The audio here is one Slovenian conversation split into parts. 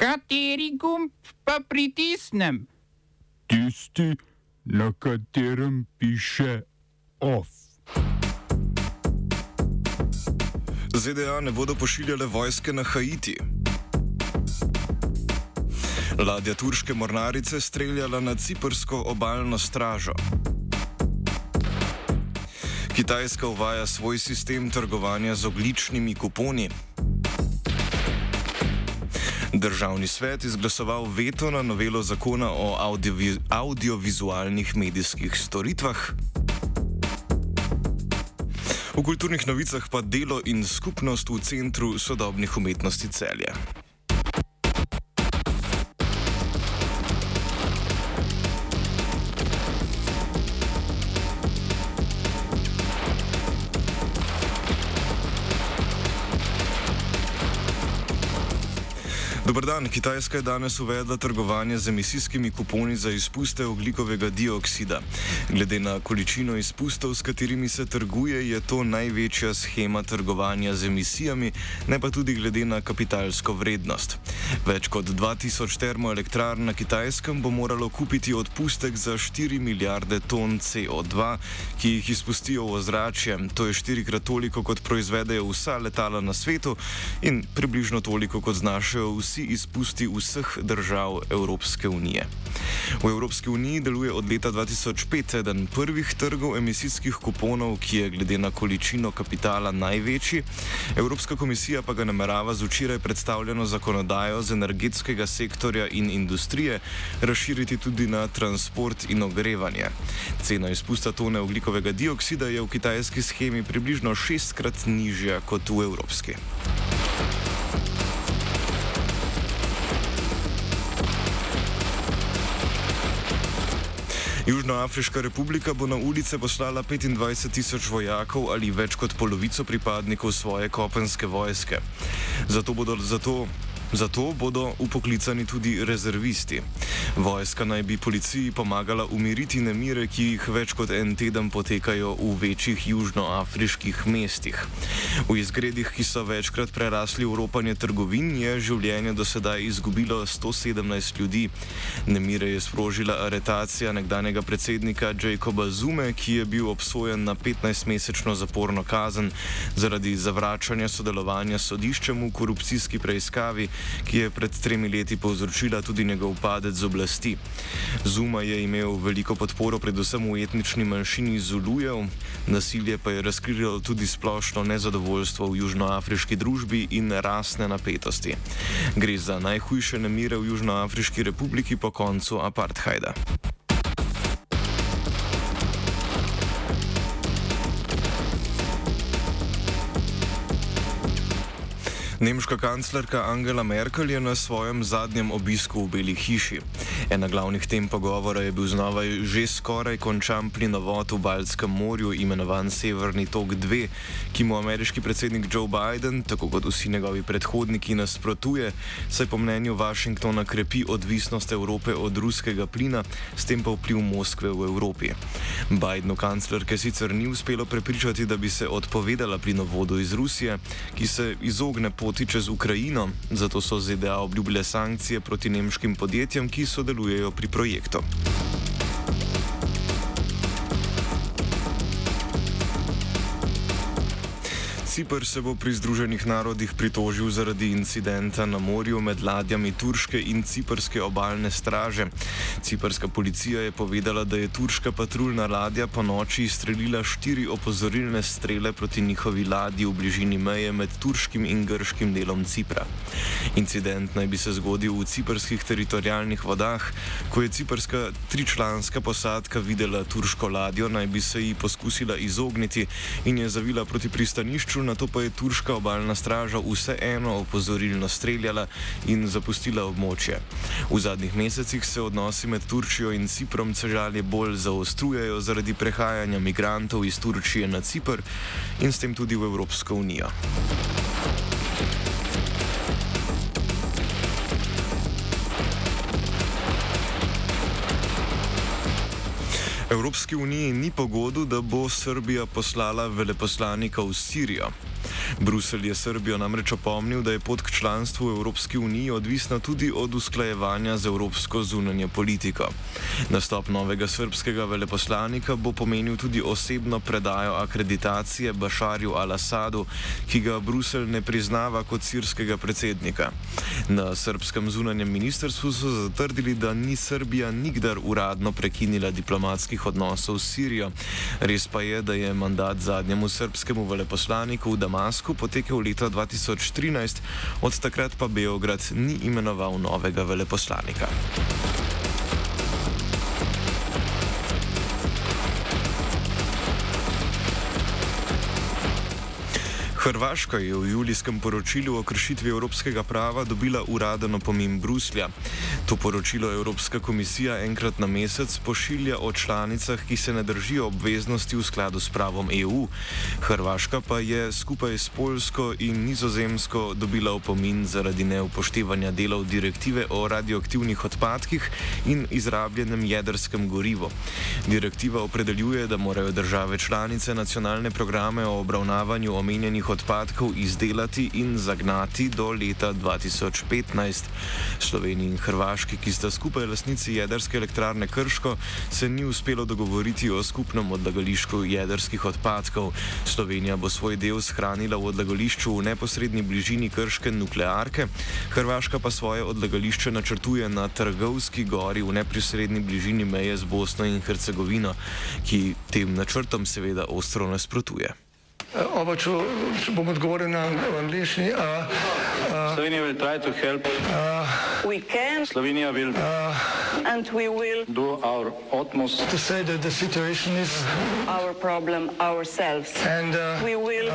Kateri gumb pa pritisnem? Tisti, na katerem piše OF. ZDA ne bodo pošiljale vojske na Haiti. Ladja turške mornarice streljala na ciprsko obaljno stražo. Kitajska uvaja svoj sistem trgovanja z ogličnimi kuponi. Državni svet izglasoval veto na novelo zakona o audiovi audiovizualnih medijskih storitvah. V kulturnih novicah pa delo in skupnost v Centru sodobnih umetnosti celje. Dobr dan. Kitajska je danes uvedla trgovanje z emisijskimi kuponi za izpuste oglikovega dioksida. Glede na količino izpustov, s katerimi se trguje, je to največja schema trgovanja z emisijami, ne pa tudi glede na kapitalsko vrednost. Več kot 2000 termoelektrarn na Kitajskem bo moralo kupiti odpustek za 4 milijarde ton CO2, ki jih izpustijo v ozračje. To je štirikrat toliko, kot proizvedejo vsa letala na svetu in približno toliko, kot znašajo vsi vsi izpusti vseh držav Evropske unije. V Evropski uniji deluje od leta 2005 eden prvih trgov emisijskih kuponov, ki je glede na količino kapitala največji. Evropska komisija pa ga namerava z včeraj predstavljeno zakonodajo z energetskega sektorja in industrije razširiti tudi na transport in ogrevanje. Cena izpusta tone oglikovega dioksida je v kitajski schemi približno šestkrat nižja kot v evropski. Južnoafriška republika bo na ulice poslala 25 tisoč vojakov ali več kot polovico pripadnikov svoje kopenske vojske. Zato bodo, zato Zato bodo upoklicani tudi rezervisti. Vojska naj bi policiji pomagala umiriti nemire, ki jih več kot en teden potekajo v večjih južnoafriških mestih. V izgredih, ki so večkrat prerasli v ropanje trgovin, je življenje do sedaj izgubilo 117 ljudi. Nemire je sprožila aretacija nekdanjega predsednika Jacoba Zume, ki je bil obsojen na 15-mesečno zaporno kazen zaradi zavračanja sodelovanja s sodiščem v korupcijski preiskavi ki je pred tremi leti povzročila tudi njegov padec z oblasti. Zuma je imel veliko podporo predvsem v etnični manjšini Zulujev, nasilje pa je razkrilo tudi splošno nezadovoljstvo v južnoafriški družbi in rasne napetosti. Gre za najhujše nemire v Južnoafriški republiki po koncu apartheida. Nemška kanclerka Angela Merkel je na svojem zadnjem obisku v Beli hiši. Ena glavnih tem pogovora je bil znova že skoraj končan plinovod v Baltskem morju, imenovan Severni tok 2, ki mu ameriški predsednik Joe Biden, tako kot vsi njegovi predhodniki, nasprotuje, saj po mnenju Washingtona krepi odvisnost Evrope od ruskega plina, s tem pa vpliv Moskve v Evropi. Bidenu kanclerke sicer ni uspelo prepričati, da bi se odpovedala plinovodu iz Rusije, ki se izogne pot poti čez Ukrajino, zato so ZDA obljubile sankcije proti nemškim podjetjem, ki sodelujejo pri projektu. Cipr se bo pri Združenih narodih pritožil zaradi incidenta na morju med ladjami turške in ciprske obaljne straže. Ciprska policija je povedala, da je turška patruljna ladja po noči izstrelila štiri opozorilne strele proti njihovi ladji v bližini meje med turškim in grškim delom Cipra. Incident naj bi se zgodil v ciprskih teritorijalnih vodah, ko je ciprska tričlanska posadka videla turško ladjo, naj bi se ji poskusila izogniti in je zavila proti pristanišču na to pa je turška obaljna straža vseeno opozorilno streljala in zapustila območje. V zadnjih mesecih se odnosi med Turčijo in Ciprom čežalje bolj zaostrujejo zaradi prehajanja migrantov iz Turčije na Cipr in s tem tudi v Evropsko unijo. Evropski uniji ni pogodu, da bo Srbija poslala veleposlanika v Sirijo. Bruselj je Srbijo namreč opomnil, da je pot k članstvu v Evropski uniji odvisna tudi od usklajevanja z evropsko zunanje politiko. Nastop novega srpskega veleposlanika bo pomenil tudi osebno predajo akreditacije Bašarju al-Assadu, ki ga Bruselj ne priznava kot sirskega predsednika. Na srpskem zunanjem ministrstvu so zatrdili, da ni Srbija nikdar uradno prekinila diplomatskih odnosov s Sirijo. Res pa je, da je mandat zadnjemu srpskemu veleposlaniku v Damasku potekel leta 2013, od takrat pa Beograd ni imenoval novega veleposlanika. Hrvaška je v julijskem poročilu o kršitvi evropskega prava dobila uraden opomin Bruslja. To poročilo Evropska komisija enkrat na mesec pošilja o članicah, ki se ne držijo obveznosti v skladu s pravom EU. Hrvaška pa je skupaj s Poljsko in Nizozemsko dobila opomin zaradi neupoštevanja delov direktive o radioaktivnih odpadkih in izrabljenem jedrskem gorivu. Direktiva opredeljuje, da morajo države članice nacionalne programe o obravnavanju omenjenih odpadkov izdelati in zagnati do leta 2015. Sloveniji in Hrvaški, ki sta skupaj lasnici jedrske elektrarne Krško, se ni uspelo dogovoriti o skupnem odlagališču jedrskih odpadkov. Slovenija bo svoj del shranila v odlagališču v neposrednji bližini Krške nuklearke, Hrvaška pa svoje odlagališče načrtuje na Trgovski gori v neposrednji bližini meje z Bosno in Hercegovino, ki tem načrtom seveda ostro nasprotuje. Oba, če, bom odgovoril na angliški. Slovenija will try to help. We can Slovenija will and we will do our utmost To say that the situation is our problem ourselves. and uh, We will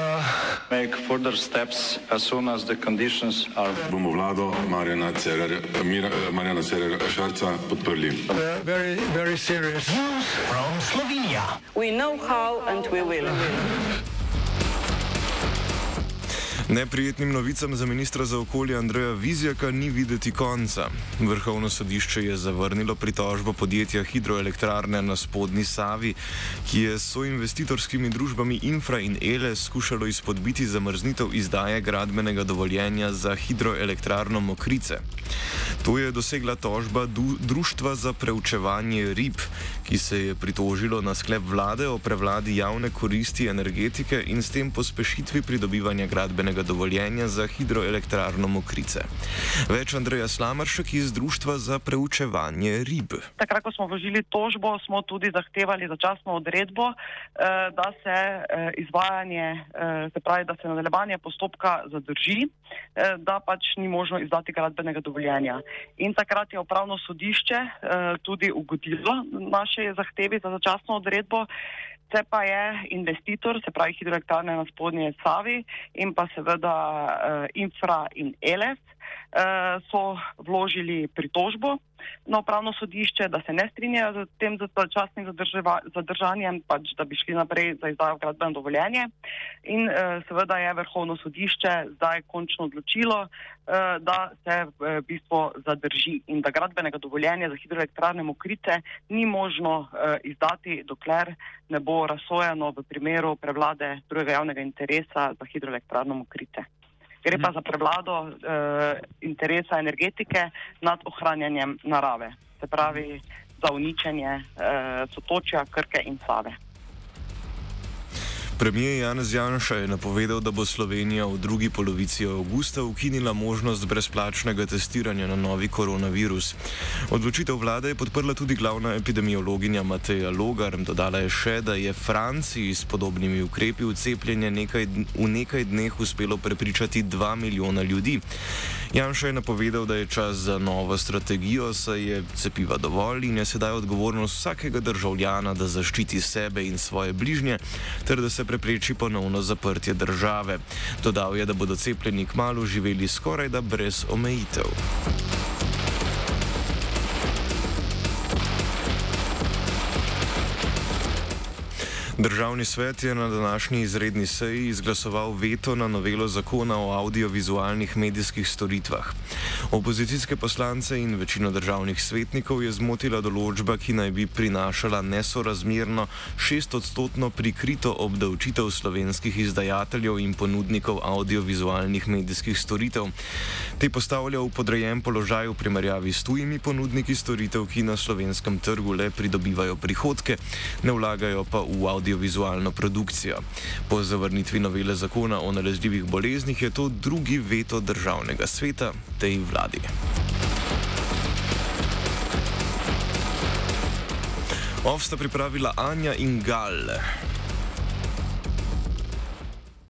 make further steps as soon as the conditions are. bomo vlado Marjana Cererja, Mira, Marjana Cererja Šarca podprli. uh, very, very serious. we know how and we will. Neprijetnim novicam za ministra za okolje Andreja Vizjaka ni videti konca. Vrhovno sodišče je zavrnilo pritožbo podjetja Hidroelektrarne na spodnji Savi, ki je s soinvestitorskimi družbami Infra in Ele skušalo izpodbiti zamrznitev izdaje gradbenega dovoljenja za hidroelektrarno Mokrice. To je dosegla tožba Društva za preučevanje rib, ki se je pritožilo na sklep vlade o prevladi javne koristi energetike in s tem pospešitvi pridobivanja gradbenega dovoljenja za hidroelektrarno Mokrice. Več Andreja Slamaršek iz Društva za preučevanje rib. Takrat, ko smo vložili tožbo, smo tudi zahtevali začasno odredbo, eh, da se eh, izvajanje, eh, se pravi, da se nadaljevanje postopka zadrži, da pač ni možno izdati gradbenega dovoljenja. In takrat je upravno sodišče eh, tudi ugodilo naše zahtevi za začasno odredbo. Se pa je investitor, se pravi hidroelektrarne na spodnje Savi in pa seveda uh, Infra in Eles, uh, so vložili pritožbo na upravno sodišče, da se ne strinjajo z tem začasnim zadržanjem, pač da bi šli naprej za izdajo gradbeno dovoljenje. In uh, seveda je vrhovno sodišče zdaj končno odločilo, uh, da se v bistvu zadrži in da gradbenega dovoljenja za hidroelektrarne Mokrice ni možno izdati, dokler ne bo razsojeno v primeru prevlade drugega javnega interesa za hidroelektrarno Mokrice. Gre pa za prevlado uh, interesa energetike nad ohranjanjem narave, se pravi za uničenje uh, sotočja Krke in Save. Premijer Janez Janša je napovedal, da bo Slovenija v drugi polovici avgusta ukinila možnost brezplačnega testiranja na novi koronavirus. Odločitev vlade je podprla tudi glavna epidemiologinja Mateja Logar. Dodala je še, da je Franciji s podobnimi ukrepi v cepljenje nekaj, v nekaj dneh uspelo prepričati 2 milijona ljudi. Janša je napovedal, da je čas za novo strategijo, saj je cepiva dovolj in je sedaj odgovornost vsakega državljana, da zaščiti sebe in svoje bližnje, ter da se prepreči ponovno zaprtje države. Dodal je, da bodo cepljeni kmalo živeli skoraj da brez omejitev. Državni svet je na današnji izredni seji izglasoval veto na novelo zakona o audiovizualnih medijskih storitvah. Opozicijske poslance in večino državnih svetnikov je zmotila določba, ki naj bi prinašala nesorazmerno šestodstotno prikrito obdavčitev slovenskih izdajateljev in ponudnikov audiovizualnih medijskih storitev. Te postavlja v podrejen položaj v primerjavi s tujimi ponudniki storitev, ki na slovenskem trgu le pridobivajo prihodke, ne vlagajo pa v audiovizualne audiovizualno produkcijo. Po zavrnitvi novele zakona o nalezljivih boleznih je to drugi veto državnega sveta tej vladi. Ovsta pripravila Anja in Gal.